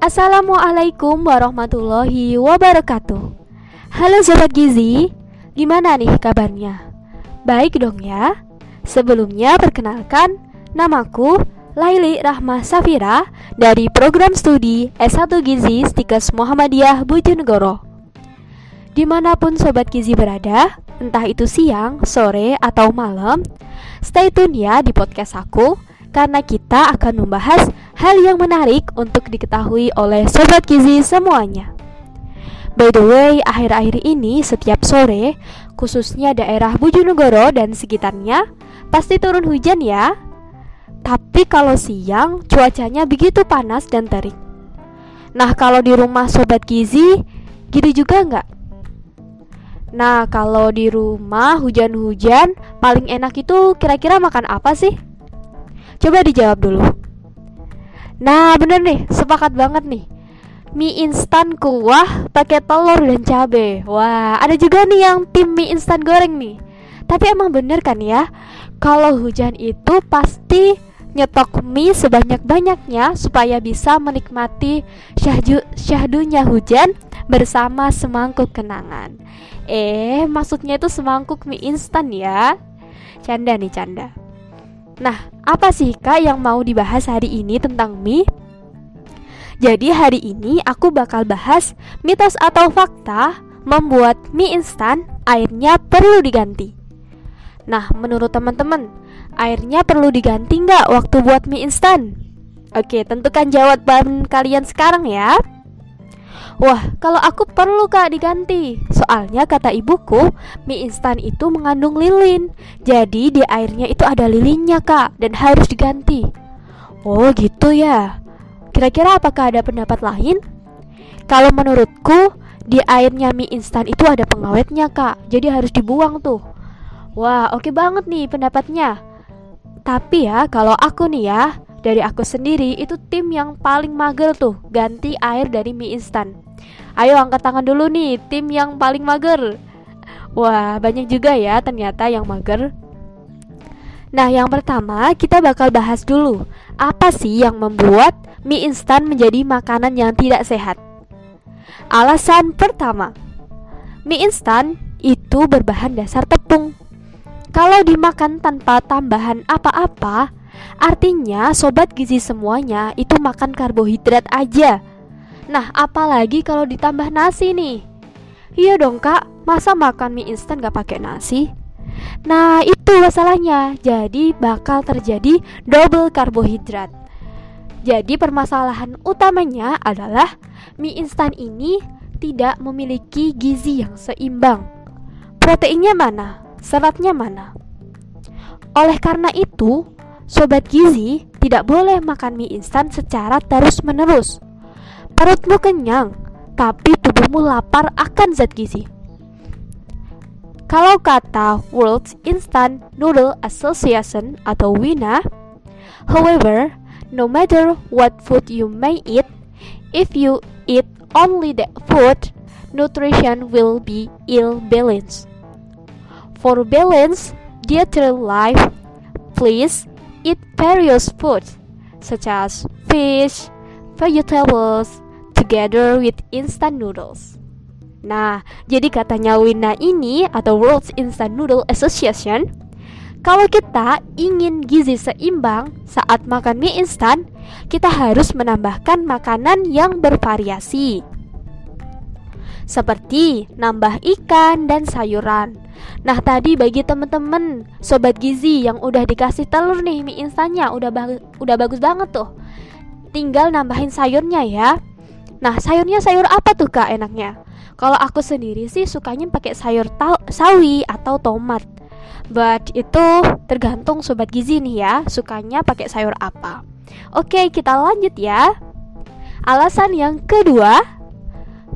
Assalamualaikum warahmatullahi wabarakatuh Halo Sobat Gizi, gimana nih kabarnya? Baik dong ya? Sebelumnya perkenalkan, namaku Laili Rahma Safira dari program studi S1 Gizi Stikes Muhammadiyah Bojonegoro Di mana pun Sobat Gizi berada, entah itu siang, sore, atau malam, stay tune ya di podcast aku karena kita akan membahas hal yang menarik untuk diketahui oleh Sobat Gizi semuanya. By the way, akhir-akhir ini setiap sore, khususnya daerah Bojonegoro dan sekitarnya, pasti turun hujan ya. Tapi kalau siang, cuacanya begitu panas dan terik. Nah, kalau di rumah Sobat Gizi, gitu juga nggak? Nah, kalau di rumah hujan-hujan, paling enak itu kira-kira makan apa sih? Coba dijawab dulu. Nah, bener nih, sepakat banget nih. Mie instan kuah pakai telur dan cabe. Wah, ada juga nih yang tim mie instan goreng nih. Tapi emang bener kan ya? Kalau hujan itu pasti nyetok mie sebanyak-banyaknya supaya bisa menikmati syahdu syahdunya hujan bersama semangkuk kenangan. Eh, maksudnya itu semangkuk mie instan ya. Canda nih, canda. Nah, apa sih Kak yang mau dibahas hari ini tentang mie? Jadi hari ini aku bakal bahas mitos atau fakta membuat mie instan airnya perlu diganti. Nah, menurut teman-teman, airnya perlu diganti nggak waktu buat mie instan? Oke, tentukan jawaban kalian sekarang ya. Wah, kalau aku perlu kak diganti. Soalnya kata ibuku, mie instan itu mengandung lilin. Jadi di airnya itu ada lilinnya kak Dan harus diganti. Oh gitu ya. Kira-kira apakah ada pendapat lain? Kalau menurutku, di airnya mie instan itu ada pengawetnya kak. Jadi harus dibuang tuh. Wah, oke banget nih pendapatnya. Tapi ya, kalau aku nih ya dari aku sendiri itu tim yang paling mager tuh ganti air dari mie instan. Ayo angkat tangan dulu nih tim yang paling mager. Wah, banyak juga ya ternyata yang mager. Nah, yang pertama kita bakal bahas dulu apa sih yang membuat mie instan menjadi makanan yang tidak sehat. Alasan pertama, mie instan itu berbahan dasar tepung. Kalau dimakan tanpa tambahan apa-apa, Artinya sobat gizi semuanya itu makan karbohidrat aja Nah apalagi kalau ditambah nasi nih Iya dong kak, masa makan mie instan gak pakai nasi? Nah itu masalahnya Jadi bakal terjadi double karbohidrat Jadi permasalahan utamanya adalah Mie instan ini tidak memiliki gizi yang seimbang Proteinnya mana? Seratnya mana? Oleh karena itu, Sobat gizi tidak boleh makan mie instan secara terus-menerus. Perutmu kenyang, tapi tubuhmu lapar akan zat gizi. Kalau kata World Instant Noodle Association atau WINA, however, no matter what food you may eat, if you eat only that food, nutrition will be ill balanced. For balance dietary life, please eat various foods such as fish, vegetables, together with instant noodles. Nah, jadi katanya WINA ini atau World Instant Noodle Association, kalau kita ingin gizi seimbang saat makan mie instan, kita harus menambahkan makanan yang bervariasi. Seperti nambah ikan dan sayuran, Nah tadi bagi temen-temen sobat gizi yang udah dikasih telur nih mie instannya udah bagus udah bagus banget tuh. Tinggal nambahin sayurnya ya. Nah sayurnya sayur apa tuh kak enaknya? Kalau aku sendiri sih sukanya pakai sayur sawi atau tomat. But itu tergantung sobat gizi nih ya, sukanya pakai sayur apa. Oke, kita lanjut ya. Alasan yang kedua,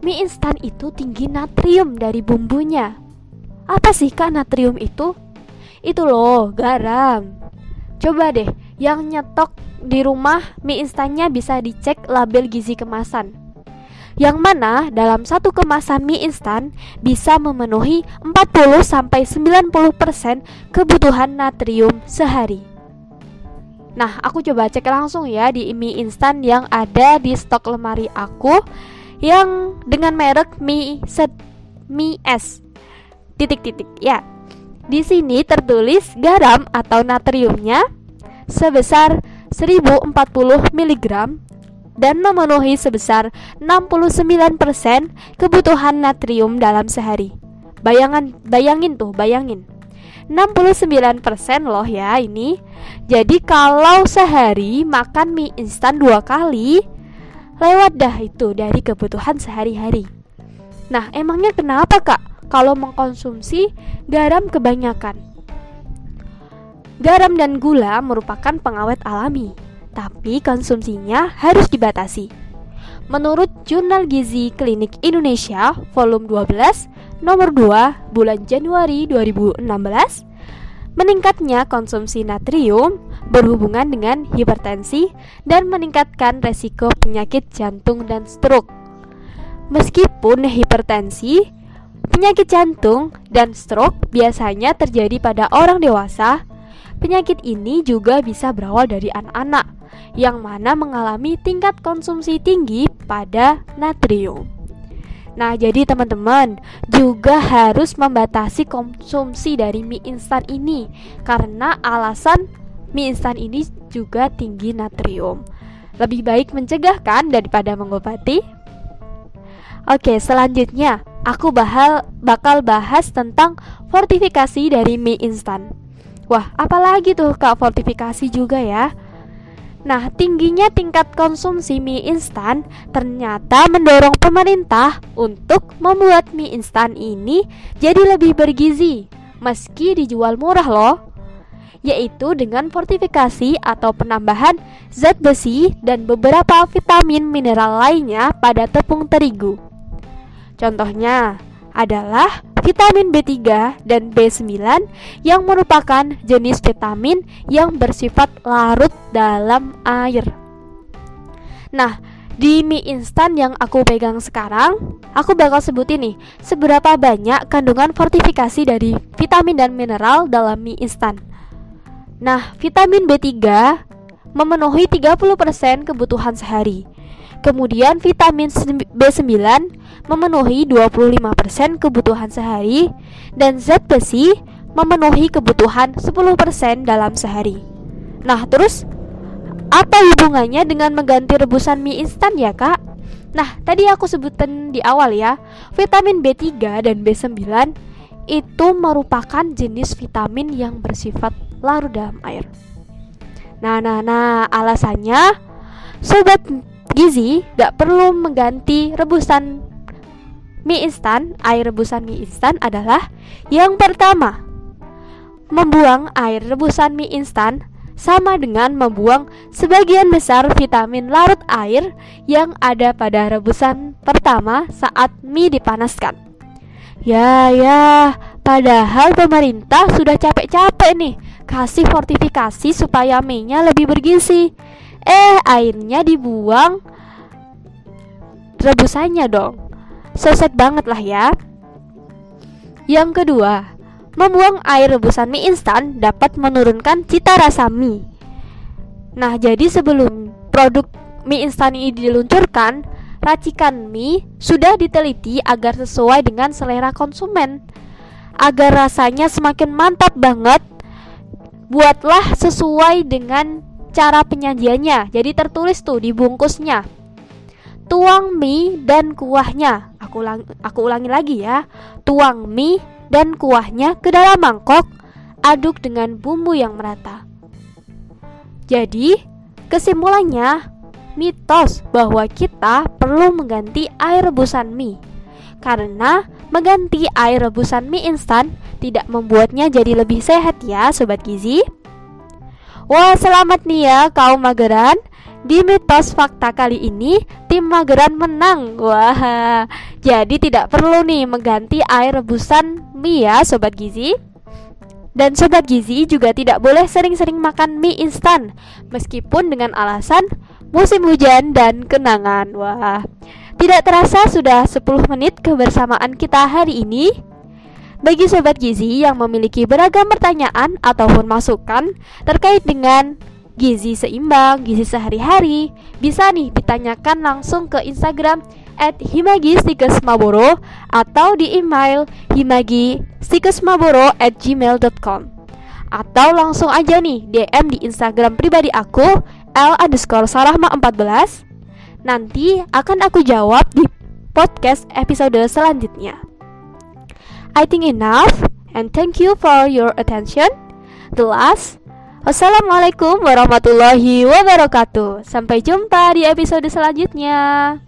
mie instan itu tinggi natrium dari bumbunya. Apa sih kak natrium itu? Itu loh, garam. Coba deh, yang nyetok di rumah mie instannya bisa dicek label gizi kemasan. Yang mana dalam satu kemasan mie instan bisa memenuhi 40 90% kebutuhan natrium sehari. Nah, aku coba cek langsung ya di mie instan yang ada di stok lemari aku yang dengan merek mie set mie es titik-titik ya. Di sini tertulis garam atau natriumnya sebesar 1040 mg dan memenuhi sebesar 69% kebutuhan natrium dalam sehari. Bayangan bayangin tuh, bayangin. 69% loh ya ini. Jadi kalau sehari makan mie instan dua kali, lewat dah itu dari kebutuhan sehari-hari. Nah, emangnya kenapa kak kalau mengkonsumsi garam kebanyakan? Garam dan gula merupakan pengawet alami, tapi konsumsinya harus dibatasi. Menurut Jurnal Gizi Klinik Indonesia volume 12 nomor 2 bulan Januari 2016, meningkatnya konsumsi natrium berhubungan dengan hipertensi dan meningkatkan resiko penyakit jantung dan stroke. Meskipun hipertensi, penyakit jantung dan stroke biasanya terjadi pada orang dewasa, penyakit ini juga bisa berawal dari anak-anak yang mana mengalami tingkat konsumsi tinggi pada natrium. Nah, jadi teman-teman juga harus membatasi konsumsi dari mie instan ini karena alasan mie instan ini juga tinggi natrium. Lebih baik mencegah kan daripada mengobati? Oke, selanjutnya aku bahal, bakal bahas tentang fortifikasi dari mie instan. Wah, apalagi tuh Kak fortifikasi juga ya? Nah, tingginya tingkat konsumsi mie instan ternyata mendorong pemerintah untuk membuat mie instan ini jadi lebih bergizi, meski dijual murah loh. Yaitu dengan fortifikasi atau penambahan zat besi dan beberapa vitamin mineral lainnya pada tepung terigu. Contohnya adalah vitamin B3 dan B9 yang merupakan jenis vitamin yang bersifat larut dalam air. Nah, di mie instan yang aku pegang sekarang, aku bakal sebutin nih seberapa banyak kandungan fortifikasi dari vitamin dan mineral dalam mie instan. Nah, vitamin B3 memenuhi 30% kebutuhan sehari. Kemudian vitamin B9 memenuhi 25% kebutuhan sehari dan zat besi memenuhi kebutuhan 10% dalam sehari. Nah, terus apa hubungannya dengan mengganti rebusan mie instan ya, Kak? Nah, tadi aku sebutin di awal ya, vitamin B3 dan B9 itu merupakan jenis vitamin yang bersifat larut dalam air. Nah, nah, nah, alasannya sobat gizi gak perlu mengganti rebusan mie instan, air rebusan mie instan adalah yang pertama, membuang air rebusan mie instan sama dengan membuang sebagian besar vitamin larut air yang ada pada rebusan pertama saat mie dipanaskan. Ya, ya, padahal pemerintah sudah capek-capek nih kasih fortifikasi supaya mie-nya lebih bergizi. Eh, airnya dibuang rebusannya dong. Seset banget lah ya. Yang kedua, membuang air rebusan mie instan dapat menurunkan cita rasa mie. Nah, jadi sebelum produk mie instan ini diluncurkan, racikan mie sudah diteliti agar sesuai dengan selera konsumen. Agar rasanya semakin mantap banget, buatlah sesuai dengan cara penyajiannya. Jadi tertulis tuh di bungkusnya. Tuang mie dan kuahnya. Aku ulang, aku ulangi lagi ya. Tuang mie dan kuahnya ke dalam mangkok. Aduk dengan bumbu yang merata. Jadi, kesimpulannya mitos bahwa kita perlu mengganti air rebusan mie. Karena mengganti air rebusan mie instan tidak membuatnya jadi lebih sehat ya sobat gizi. Wah, selamat nih ya kaum mageran. Di mitos fakta kali ini, tim mageran menang. Wah, jadi tidak perlu nih mengganti air rebusan mie ya sobat gizi. Dan sobat gizi juga tidak boleh sering-sering makan mie instan meskipun dengan alasan musim hujan dan kenangan. Wah. Tidak terasa sudah 10 menit kebersamaan kita hari ini. Bagi sobat gizi yang memiliki beragam pertanyaan ataupun masukan terkait dengan gizi seimbang, gizi sehari-hari, bisa nih ditanyakan langsung ke Instagram at himagistikesmaboro atau di email himagistikesmaboro at gmail.com atau langsung aja nih DM di Instagram pribadi aku L underscore salahma 14 Nanti akan aku jawab di podcast episode selanjutnya I think enough and thank you for your attention. The last. Wassalamualaikum warahmatullahi wabarakatuh. Sampai jumpa di episode selanjutnya